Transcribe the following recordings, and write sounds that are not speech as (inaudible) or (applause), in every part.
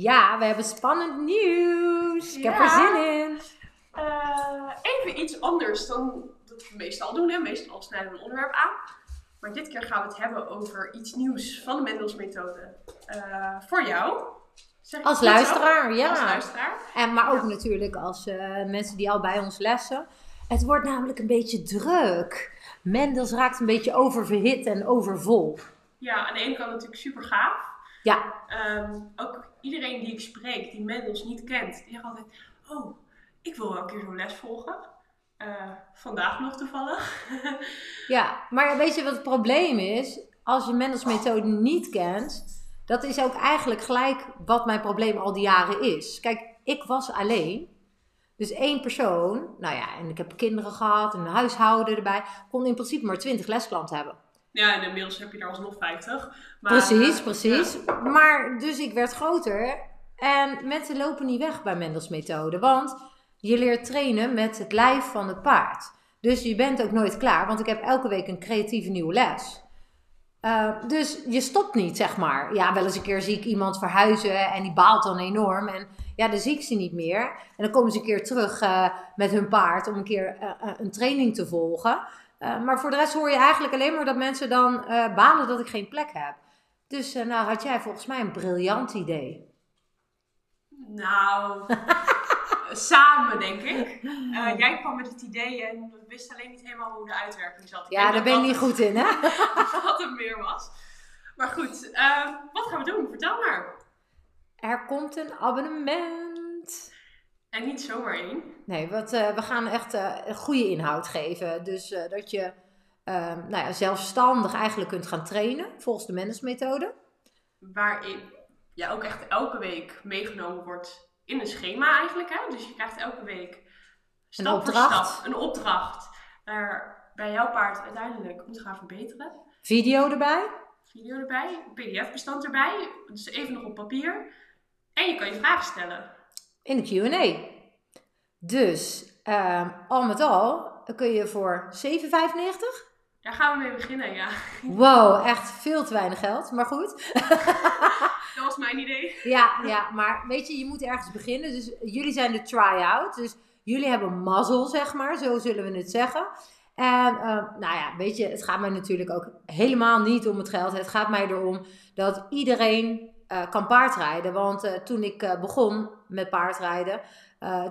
Ja, we hebben spannend nieuws. Ik heb er zin in. Eh, even iets anders dan dat we meestal doen. Hè? Meestal snijden we een onderwerp aan. Maar dit keer gaan we het hebben over iets nieuws van de Mendels-methode. Eh, voor jou. Zeg Als zo? luisteraar, ja. Als luisteraar. En, maar ook Ja. natuurlijk als eh, mensen die al bij ons lessen. Het wordt namelijk een beetje druk. Mendels raakt een beetje oververhit en overvol. Ja, aan de ene kant natuurlijk super gaaf. Ja, Ehm, ook iedereen die ik spreek, die Mendels niet kent, die zegt altijd: Oh, ik wil wel een keer zo'n les volgen. Eh, vandaag nog toevallig. (laughs) ja, maar weet je wat het probleem is? Als je Mendels methode niet kent, dat is ook eigenlijk gelijk wat mijn probleem al die jaren is. Kijk, ik was alleen. Dus één persoon, nou ja, en ik heb kinderen gehad, een huishouden erbij, kon in principe maar 20 lesklanten hebben. Ja, en inmiddels heb je er alsnog 50. Maar, precies, eh, precies. Maar dus ik werd groter en mensen lopen niet weg bij Mendels methode, want je leert trainen met het lijf van het paard. Dus je bent ook nooit klaar, want ik heb elke week een creatieve nieuwe les. Uh, dus je stopt niet, zeg maar. Ja, wel eens een keer zie ik iemand verhuizen en die baalt dan enorm. En ja, dan zie ik ze niet meer. En dan komen ze een keer terug uh, met hun paard om een keer uh, een training te volgen. Uh, maar voor de rest hoor je eigenlijk alleen maar dat mensen dan uh, balen dat ik geen plek heb. Dus uh, nou had jij volgens mij een briljant idee. Nou, (laughs) samen denk ik. Uh, jij kwam met het idee en we wisten alleen niet helemaal hoe de uitwerking zat. Ja, daar ben ik niet goed in, hè? (laughs) wat er meer was. Maar goed, wat gaan we doen? Vertel maar. Er komt een abonnement. En niet zomaar één. Nee, wat, uh, we gaan echt uh, een goede inhoud geven. Dus uh, dat je nou ja, zelfstandig eigenlijk kunt gaan trainen volgens de Mendes-methode. Waarin je ook echt elke week meegenomen wordt in een schema eigenlijk. Hè? Dus je krijgt elke week stap een opdracht. Stap, een opdracht waarbij jouw paard uiteindelijk moet gaan verbeteren. Video erbij. Video erbij, pdf-bestand erbij. Dus even nog op papier. En je kan je vragen stellen. In de Q&A. Dus uh, al met al kun je voor 7,95 daar gaan we mee beginnen, ja. (laughs) Wow, echt veel te weinig geld, maar goed. (laughs) Dat was mijn idee. Ja, ja, maar weet je, je moet ergens beginnen. Dus jullie zijn de try-out. Dus jullie hebben mazzel, zeg maar. Zo zullen we het zeggen. En uh, nou ja, weet je, het gaat mij natuurlijk ook helemaal niet om het geld. Het gaat mij erom dat iedereen uh, kan paardrijden. Want uh, toen ik begon met paardrijden,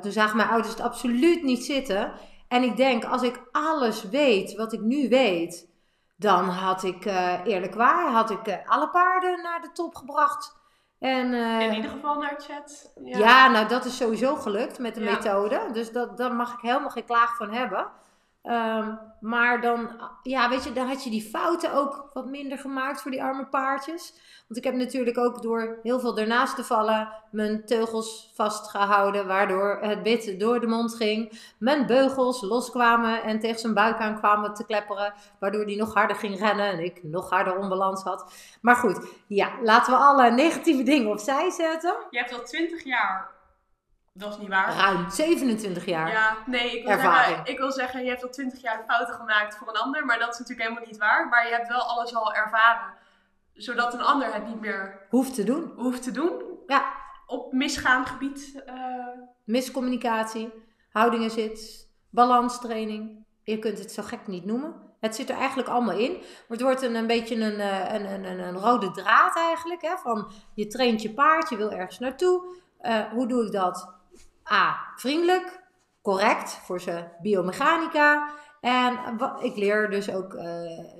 toen zagen mijn ouders het absoluut niet zitten. En ik denk, als ik alles weet wat ik nu weet, dan had ik uh, eerlijk waar, had ik uh, alle paarden naar de top gebracht. En, In ieder geval naar chat. Ja. ja, nou dat is sowieso gelukt met de ja. methode. Dus dat, daar mag ik helemaal geen klaag van hebben. Um, maar dan, ja, weet je, dan had je die fouten ook wat minder gemaakt voor die arme paardjes. Want ik heb natuurlijk ook door heel veel ernaast te vallen mijn teugels vastgehouden, waardoor het bit door de mond ging. Mijn beugels loskwamen en tegen zijn buik aan kwamen te klepperen, waardoor die nog harder ging rennen en ik nog harder onbalans had. Maar goed, ja, laten we alle negatieve dingen opzij zetten. Je hebt al 20 jaar dat is niet waar. Ruim 27 jaar. Ja, nee, ik wil, ervaring. Zeggen, ik wil zeggen, je hebt al 20 jaar fouten gemaakt voor een ander, maar dat is natuurlijk helemaal niet waar. Maar je hebt wel alles al ervaren, zodat een ander het niet meer hoeft te doen. Hoeft te doen. Ja. Op misgaand gebied. Uh... Miscommunicatie, houdingen zit, balanstraining. Je kunt het zo gek niet noemen. Het zit er eigenlijk allemaal in. Maar het wordt een, een beetje een, een, een, een, een rode draad eigenlijk. Hè? Van je traint je paard, je wil ergens naartoe. Uh, hoe doe ik dat? A. Vriendelijk, correct voor zijn biomechanica. En ik leer dus ook uh,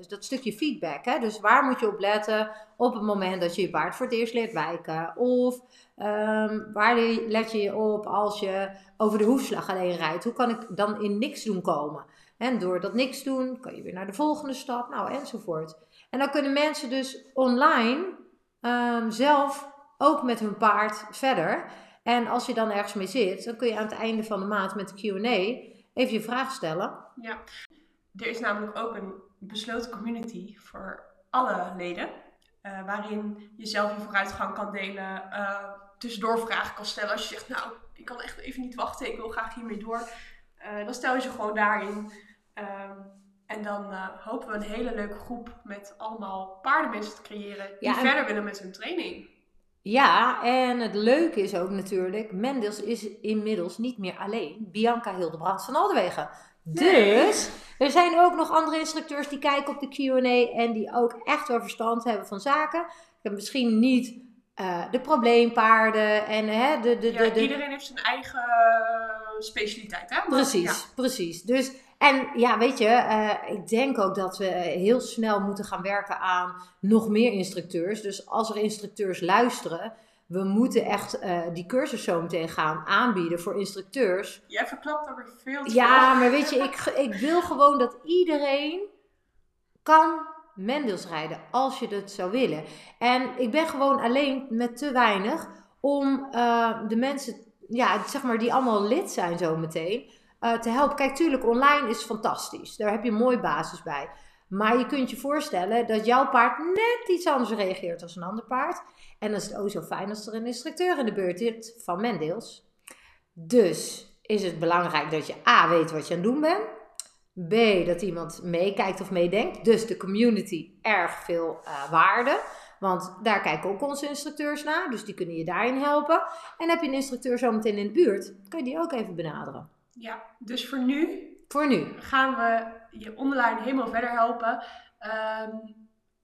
dat stukje feedback. Hè? Dus waar moet je op letten op het moment dat je je paard voor het eerst leert wijken? Of um, waar let je op als je over de hoefslag alleen rijdt? Hoe kan ik dan in niks doen komen? En door dat niks doen kan je weer naar de volgende stap, nou enzovoort. En dan kunnen mensen dus online um, zelf ook met hun paard verder. En als je dan ergens mee zit, dan kun je aan het einde van de maand met de Q&A even je vraag stellen. Ja, er is namelijk ook een besloten community voor alle leden. Uh, waarin je zelf je vooruitgang kan delen, uh, tussendoor vragen kan stellen. Als je zegt, nou, ik kan echt even niet wachten, ik wil graag hiermee door. Uh, dan stel je ze gewoon daarin. Um, en dan hopen we een hele leuke groep met allemaal paardenmensen te creëren die Ja, en- verder willen met hun training. Ja, en het leuke is ook natuurlijk, Mendels is inmiddels niet meer alleen Bianca Hildebrand van Aldewegen. Dus er zijn ook nog andere instructeurs die kijken op de Q&A en die ook echt wel verstand hebben van zaken. Misschien niet uh, de probleempaarden en hè, de, de, ja, de, de, Iedereen heeft zijn eigen specialiteit, hè? Maar, Precies, ja. precies. Dus, en ja, weet je, uh, ik denk ook dat we heel snel moeten gaan werken aan nog meer instructeurs. Dus als er instructeurs luisteren, we moeten echt uh, die cursus zo meteen gaan aanbieden voor instructeurs. Jij verklapt er veel te Ja, maar weet je, ik, ik wil gewoon dat iedereen kan Mendels rijden als je dat zou willen. En ik ben gewoon alleen met te weinig om uh, de mensen, ja, zeg maar, die allemaal lid zijn zo meteen, uh, te helpen. Kijk, tuurlijk, online is fantastisch. Daar heb je een mooie basis bij. Maar je kunt je voorstellen dat jouw paard net iets anders reageert als een ander paard. En dan is het ook zo fijn als er een instructeur in de beurt zit van Mendeels. Dus is het belangrijk dat je A weet wat je aan het doen bent. B, dat iemand meekijkt of meedenkt. Dus de community erg veel uh, waarde. Want daar kijken ook onze instructeurs naar. Dus die kunnen je daarin helpen. En heb je een instructeur zometeen in de buurt, kun je die ook even benaderen. Ja, dus voor nu Voor nu. gaan we je online helemaal verder helpen. Um,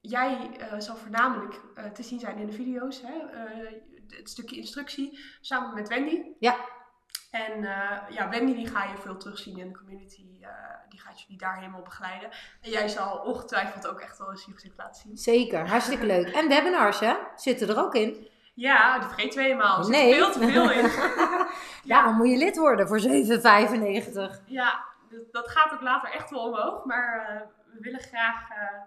jij uh, zal voornamelijk uh, te zien zijn in de video's. Hè? Uh, het stukje instructie samen met Wendy. Ja. En ja, Wendy die ga je veel terugzien in de community. die gaat jullie daar helemaal begeleiden. En jij zal ongetwijfeld ook echt wel eens je gezicht laten zien. Zeker, hartstikke leuk. En webinars hè, zitten er ook in. Ja, die vergeet twee maal. Er nee. veel te veel in. (laughs) ja, dan moet je lid worden voor 7,95. Ja, dat gaat ook later echt wel omhoog. Maar uh, we willen graag uh,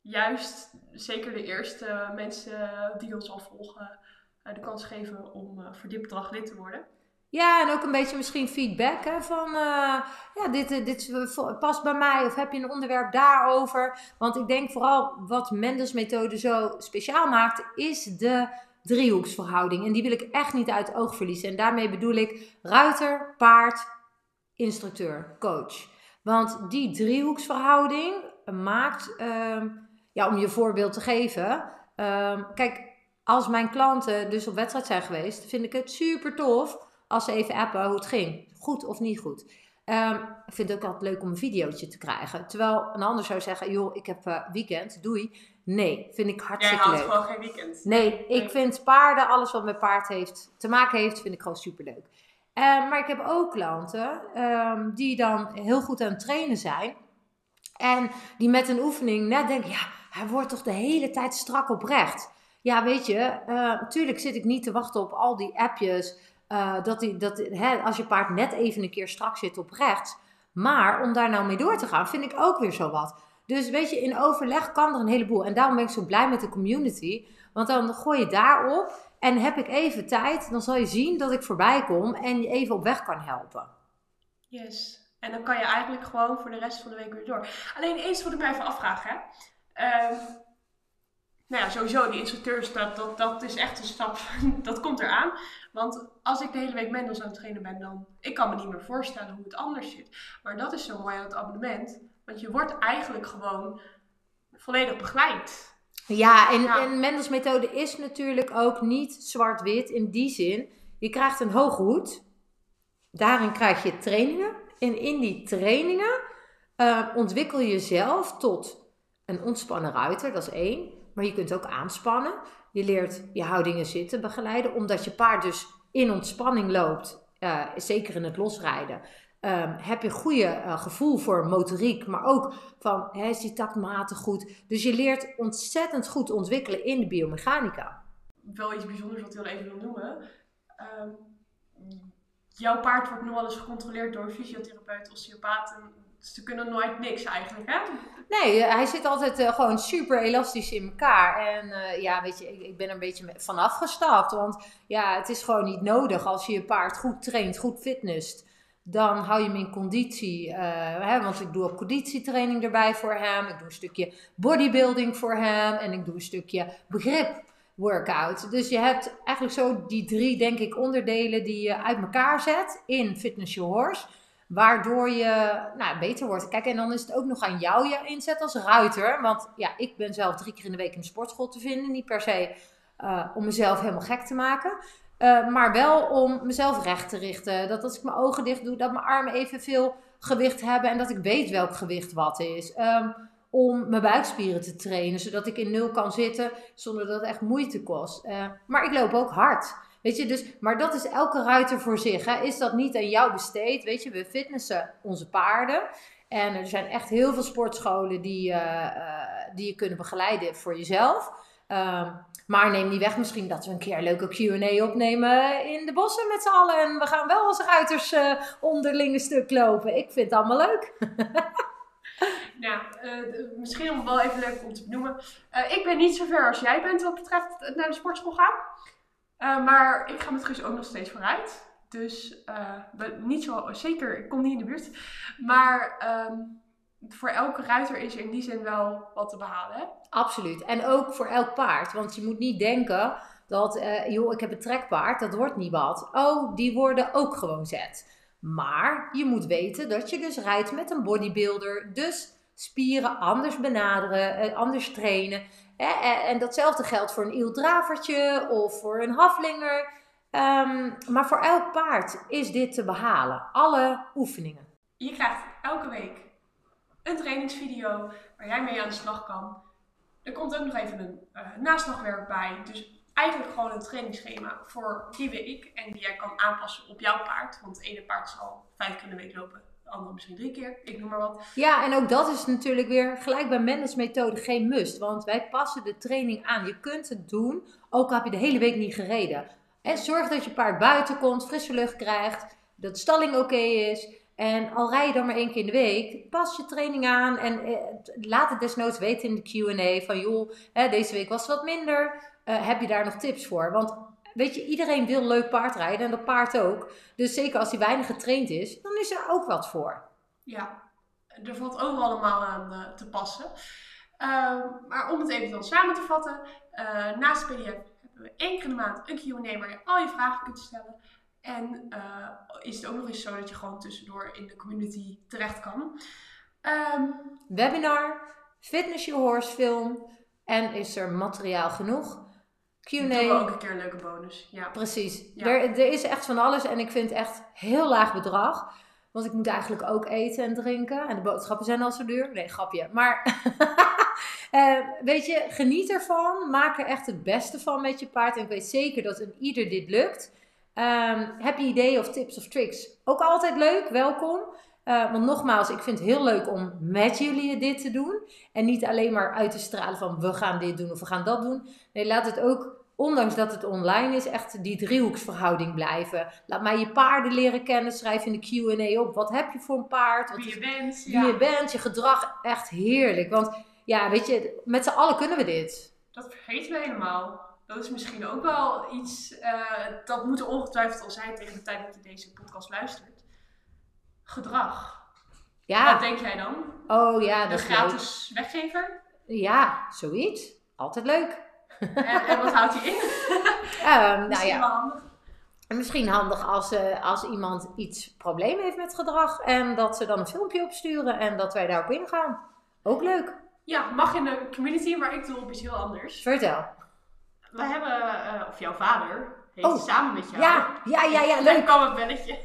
juist, zeker de eerste mensen die ons al volgen, uh, de kans geven om voor dit bedrag lid te worden. Ja, en ook een beetje misschien feedback hè, van ja, dit, dit past bij mij of heb je een onderwerp daarover. Want ik denk vooral wat Mendels methode zo speciaal maakt, is de driehoeksverhouding. En die wil ik echt niet uit het oog verliezen. En daarmee bedoel ik ruiter, paard, instructeur, coach. Want die driehoeksverhouding maakt, uh, ja, om je voorbeeld te geven. Uh, kijk, als mijn klanten dus op wedstrijd zijn geweest, vind ik het super tof als ze even appen hoe het ging. Goed of niet goed. Um, ik vind het ook altijd leuk om een videootje te krijgen. Terwijl een ander zou zeggen, joh, ik heb uh, weekend, doei. Nee, vind ik hartstikke Jij leuk. Jij gewoon geen weekend. Nee, ik vind paarden, alles wat met paard heeft, te maken heeft, vind ik gewoon super leuk. Uh, maar ik heb ook klanten um, die dan heel goed aan het trainen zijn. En die met een oefening net denken, ja, hij wordt toch de hele tijd strak oprecht. Ja, weet je, uh, natuurlijk zit ik niet te wachten op al die appjes. Uh, dat die, dat, hè, als je paard net even een keer strak zit op rechts. Maar om daar nou mee door te gaan, vind ik ook weer zo wat. Dus weet je, in overleg kan er een heleboel. En daarom ben ik zo blij met de community. Want dan gooi je daarop en heb ik even tijd. Dan zal je zien dat ik voorbij kom en je even op weg kan helpen. Yes. En dan kan je eigenlijk gewoon voor de rest van de week weer door. Alleen eens wat ik mij even afvraag, hè. Um, nou ja, sowieso, die instructeurs, dat, dat, dat is echt een stap, (laughs) dat komt eraan. Want als ik de hele week Mendels aan het trainen ben, dan, ik kan me niet meer voorstellen hoe het anders zit. Maar dat is zo mooi aan het abonnement, want je wordt eigenlijk gewoon volledig begeleid. Ja, en, ja. en Mendels methode is natuurlijk ook niet zwart-wit in die zin. Je krijgt een hoge hoed, daarin krijg je trainingen. En in die trainingen uh, ontwikkel je jezelf tot een ontspannen ruiter, dat is één. Maar je kunt ook aanspannen. Je leert je houdingen zitten begeleiden, omdat je paard dus in ontspanning loopt, uh, zeker in het losrijden. Um, heb je goede uh, gevoel voor motoriek, maar ook van hè, is die taktmatig goed. Dus je leert ontzettend goed ontwikkelen in de biomechanica. Wel iets bijzonders wat ik heel even wil noemen. Um, jouw paard wordt nog wel eens gecontroleerd door een fysiotherapeut, osteopaat. En ze kunnen nooit niks eigenlijk, hè? Nee, hij zit altijd uh, gewoon super elastisch in elkaar. En uh, ja, weet je, ik, ik, ben er een beetje vanaf gestapt. Want ja, het is gewoon niet nodig als je je paard goed traint, goed fitness. Dan hou je hem in conditie. Uh, hè, want ik doe ook conditietraining erbij voor hem. Ik doe een stukje bodybuilding voor hem. En ik doe een stukje begrip workout. Dus je hebt eigenlijk zo die drie, denk ik, onderdelen die je uit elkaar zet in Fitness Your Horse. Waardoor je nou, beter wordt. Kijk, en dan is het ook nog aan jou je inzet als ruiter. Want ja, ik ben zelf drie keer in de week in de sportschool te vinden. Niet per se eh, om mezelf helemaal gek te maken. Eh, maar wel om mezelf recht te richten. Dat als ik mijn ogen dicht doe, dat mijn armen evenveel gewicht hebben en dat ik weet welk gewicht wat is. Ehm, om mijn buikspieren te trainen, zodat ik in nul kan zitten zonder dat het echt moeite kost. Eh, maar ik loop ook hard. Weet je, dus, maar dat is elke ruiter voor zich. Hè? Is dat niet aan jou besteed? Weet je, we fitnessen onze paarden. En er zijn echt heel veel sportscholen die, uh, die je kunnen begeleiden voor jezelf. Ehm, maar neem niet weg misschien dat we een keer een leuke Q&A opnemen in de bossen met z'n allen. En we gaan wel als ruiters uh, onderling een stuk lopen. Ik vind het allemaal leuk. (laughs) nou, misschien om wel even leuk om te benoemen. Uh, ik ben niet zo ver als jij bent wat betreft naar de sportschool gaan. maar ik ga met Guus ook nog steeds vooruit. Dus niet zo, zeker, ik kom niet in de buurt. Maar... Um, voor elke ruiter is er in die zin wel wat te behalen. Absoluut. En ook voor elk paard. Want je moet niet denken dat, uh, joh, ik heb een trekpaard, dat wordt niet wat. Oh, die worden ook gewoon zet. Maar je moet weten dat je dus rijdt met een bodybuilder. Dus spieren anders benaderen, eh, anders trainen. En datzelfde geldt voor een ieldravertje of voor een haflinger. Um, maar voor elk paard is dit te behalen. Alle oefeningen. Je krijgt elke week een trainingsvideo waar jij mee aan de slag kan. Er komt ook nog even een uh, naslagwerk bij. Dus eigenlijk gewoon een trainingsschema voor die week. En die jij kan aanpassen op jouw paard. Want het ene paard zal vijf keer de week lopen. De andere misschien drie keer. Ik noem maar wat. Ja, en ook dat is natuurlijk weer gelijk bij Mendels methode geen must. Want wij passen de training aan. Je kunt het doen, ook al heb je de hele week niet gereden. En zorg dat je paard buiten komt, frisse lucht krijgt. Dat stalling oké is. En al rij je dan maar één keer in de week, pas je training aan en eh, laat het desnoods weten in de QA. Van joh, hè, deze week was het wat minder. Uh, heb je daar nog tips voor? Want weet je, iedereen wil leuk paardrijden en dat paard ook. Dus zeker als hij weinig getraind is, dan is er ook wat voor. Ja, er valt overal allemaal aan uh, te passen. Uh, maar om het even dan samen te vatten, naast PDF hebben we één keer in de maand een Q&A waar je al je vragen kunt stellen. En uh, is het ook nog eens zo dat je gewoon tussendoor in de community terecht kan. Um, Webinar, Fitness Your Horse film en is er materiaal genoeg. Q&A. Doen we ook een keer een leuke bonus. Ja. Precies. Ja. Er, er is echt van alles en ik vind het echt heel laag bedrag. Want ik moet eigenlijk ook eten en drinken. En de boodschappen zijn al zo duur. Nee, grapje. Maar uh, (laughs) weet je, geniet ervan. Maak er echt het beste van met je paard. En ik weet zeker dat een ieder dit lukt. Um, heb je ideeën of tips of tricks? Ook altijd leuk, welkom. Uh, want nogmaals, ik vind het heel leuk om met jullie dit te doen. En niet alleen maar uit te stralen van we gaan dit doen of we gaan dat doen. Nee, laat het ook, ondanks dat het online is, echt die driehoeksverhouding blijven. Laat mij je paarden leren kennen. Schrijf in de Q&A op. Wat heb je voor een paard? Wat wie je bent. Wie ja. je bent, je gedrag. Echt heerlijk. Want ja, weet je, met z'n allen kunnen we dit. Dat vergeten we helemaal dat is misschien ook wel iets, uh, dat moet er ongetwijfeld al zijn tegen de tijd dat je deze podcast luistert. Gedrag. Ja. Wat denk jij dan? Oh ja, dat is gratis leuk. weggever? Ja, zoiets. Altijd leuk. En, en wat houdt hij in? um, (laughs) nou ja. wel handig. Misschien handig als, uh, als iemand iets probleem heeft met gedrag en dat ze dan een filmpje opsturen en dat wij daarop ingaan. Ook leuk. Ja, mag in de community, maar ik doe op iets heel anders. Vertel we hebben, uh, of jouw vader, heeft oh. samen met jou. Ja, ja, ja, ja leuk. Dan kwam het belletje.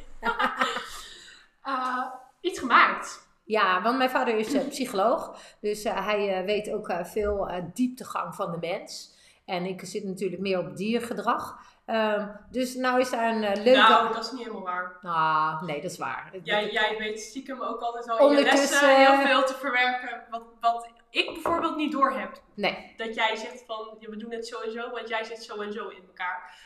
uh, (laughs) iets gemaakt. Ja, want mijn vader is uh, psycholoog. Dus hij weet ook veel dieptegang van de mens. En ik zit natuurlijk meer op diergedrag. Um, dus nou is daar een leuke... Nou, dat is niet helemaal waar. Ah, nee, dat is waar. Jij, jij weet stiekem ook altijd wel in je lessen heel veel te verwerken. Wat, wat ik bijvoorbeeld niet door heb. Nee. Dat jij zegt van, ja, we doen het zo en zo, want jij zit zo en zo in elkaar.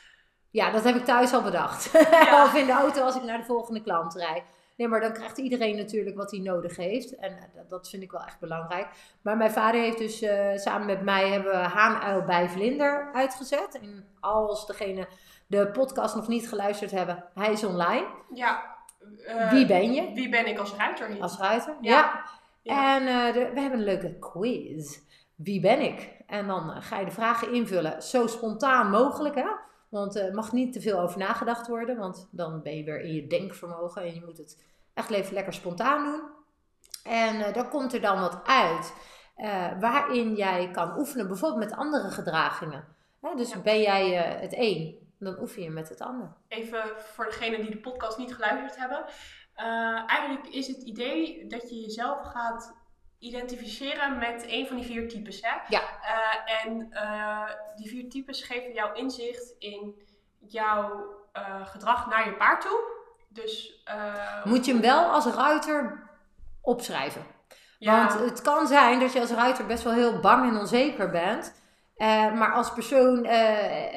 Ja, dat heb ik thuis al bedacht. Ja. (laughs) of in de auto als ik naar de volgende klant rijd. Nee, maar dan krijgt iedereen natuurlijk wat hij nodig heeft. En eh, dat vind ik wel echt belangrijk. Maar mijn vader heeft dus uh, samen met mij hebben we Haanuil bij Vlinder uitgezet. En als degene de podcast nog niet geluisterd hebben, hij is online. Ja. Uh, wie ben je? Wie ben ik als ruiter? Hier? Als ruiter, ja. ja. En uh, de, we hebben een leuke quiz. Wie ben ik? En dan uh, ga je de vragen invullen zo spontaan mogelijk. Hè? Want er uh, mag niet te veel over nagedacht worden. Want dan ben je weer in je denkvermogen. En je moet het echt even lekker spontaan doen. En dan komt er dan wat uit. waarin jij kan oefenen. Bijvoorbeeld met andere gedragingen. Hè, dus Ja. ben jij eh, het een, dan oefen je met het ander. Even voor degenen die de podcast niet geluisterd hebben. Eh, eigenlijk is het idee dat je jezelf gaat identificeren met een van die vier types. Hè? Ja. Eh, en eh, die vier types geven jou inzicht in jouw gedrag naar je paard toe. Dus, Moet je hem wel als ruiter opschrijven. ja, Want het kan zijn dat je als ruiter best wel heel bang en onzeker bent. maar als persoon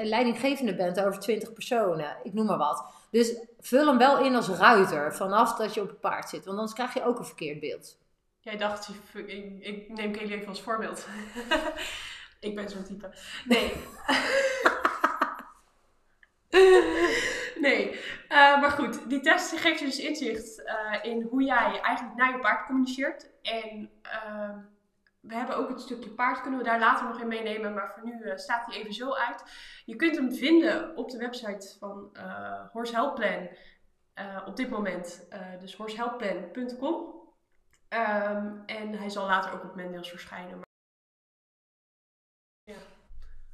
leidinggevende bent over 20 personen, ik noem maar wat. Dus vul hem wel in als ruiter vanaf dat je op het paard zit. Want anders krijg je ook een verkeerd beeld. Jij dacht, ik, ik neem Kelly even als voorbeeld. (laughs) ik ben zo'n type. Nee. (laughs) nee. Eh, maar goed, die test geeft je dus inzicht eh, in hoe jij eigenlijk naar je paard communiceert. En ehm, we hebben ook het stukje paard, kunnen we daar later nog in meenemen. Maar voor nu eh, staat hij even zo uit. Je kunt hem vinden op de website van eh Horse Help eh, op dit moment, dus horsehelpplan.com. Ehm, en hij zal later ook op Mendeels verschijnen.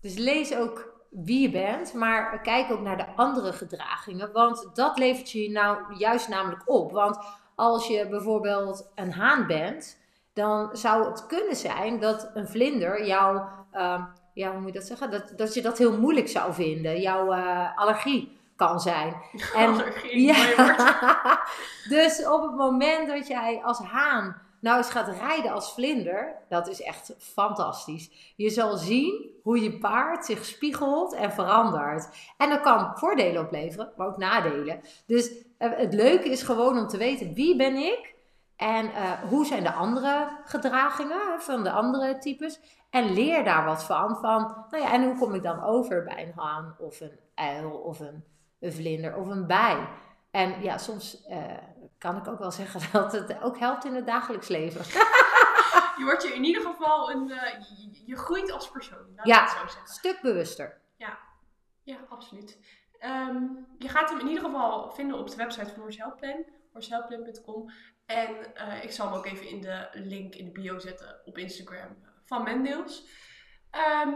Dus lees ook wie je bent, maar kijk ook naar de andere gedragingen. Want dat levert je nou juist namelijk op. Want als je bijvoorbeeld een haan bent, dan zou het kunnen zijn dat een vlinder jou, ehm, ja, hoe moet je dat zeggen? Dat, dat je dat heel moeilijk zou vinden. Jouw eh, allergie kan zijn. (laughs) En- Allergie, woord. (laughs) dus op het moment dat jij als haan nou eens gaat rijden als vlinder, dat is echt fantastisch. Je zal zien hoe je paard zich spiegelt en verandert. En dat kan voordelen opleveren, maar ook nadelen. Dus eh, het leuke is gewoon om te weten wie ben ik en eh, hoe zijn de andere gedragingen van de andere types. En leer daar wat van. van nou ja, en hoe kom ik dan over bij een haan of een uil of een, een vlinder of een bij. En ja, soms eh, kan ik ook wel zeggen (laughs) dat het ook helpt in het dagelijks leven. (laughs) Je wordt je in ieder geval een. eh, je, je groeit als persoon. Laat Ja. zo zeggen. Stuk bewuster. Ja, absoluut. Ehm, je gaat hem in ieder geval vinden op de website van Horse Help Plan, horsehelpplan.com. En eh, ik zal hem ook even in de link in de bio zetten op Instagram van Mendeels. Ehm,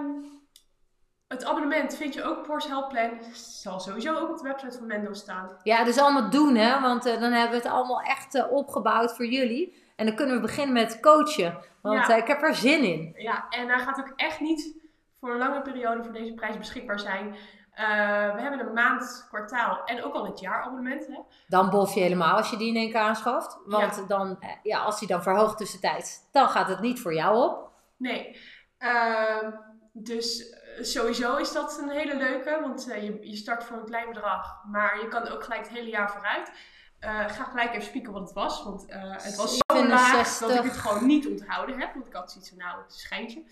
het abonnement vind je ook op Horse Help Plan. Zal sowieso ook op de website van Mendeels staan. Ja, dus allemaal doen, hè? Want eh, dan hebben we het allemaal echt eh, opgebouwd voor jullie. En dan kunnen we beginnen met coachen. Want Ja. eh, ik heb er zin in. Ja, en hij gaat ook echt niet voor een lange periode voor deze prijs beschikbaar zijn. Eh, we hebben een maand, kwartaal en ook al het jaarabonnement. Hè? Dan bof je helemaal als je die in één keer aanschaft. Want dan, eh, ja, als die dan verhoogt tussentijds, dan gaat het niet voor jou op. Nee. Ehm, dus eh, sowieso is dat een hele leuke, want je, je start voor een klein bedrag, maar je kan ook gelijk het hele jaar vooruit. Ga gelijk even spieken wat het was, want het was zo laag dat 67. ik het gewoon niet onthouden heb, want ik had zoiets van, nou, het schijntje.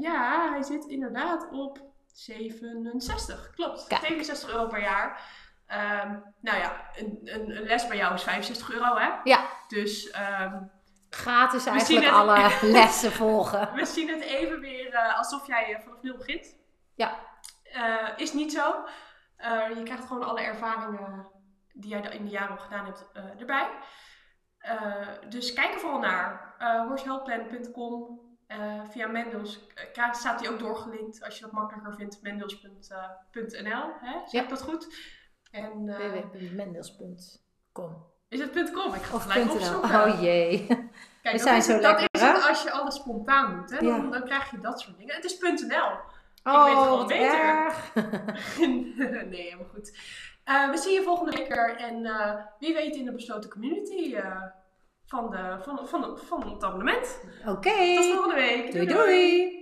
Ja, hij zit inderdaad op 67, klopt. Kijk. 67 euro per jaar. Ehm, nou ja, een, een, les bij jou is 65 euro, hè? Ja. Dus ehm, Gratis eigenlijk het- alle (laughs) lessen volgen. we zien het even weer eh, alsof jij eh, vanaf nul begint. Ja. Eh, is niet zo. Je krijgt gewoon alle ervaringen die jij in de jaren al gedaan hebt erbij. Dus kijk er vooral naar. Uh, Eh, via Mendels eh, staat die ook doorgelinkt als je dat makkelijker vindt. Mendels.nl. hè? Zeg Ja. ik dat goed? En, eh, www.mendels.com is het .com? Ik ga Of gelijk opzoeken. Oh jee. (laughs) (laughs) Kijk, We dat zijn is, zo het, dat lekker, is het als je alles spontaan doet. Hè? Dan, Ja. dan krijg je dat soort dingen. Het is .nl. Oh, weet het gewoon beter. erg. (laughs) nee, helemaal goed. Eh, we zien je volgende week er. En eh, wie weet in de besloten community eh, van, de, van, van, van het abonnement. Oké. Tot volgende week. Doei doei.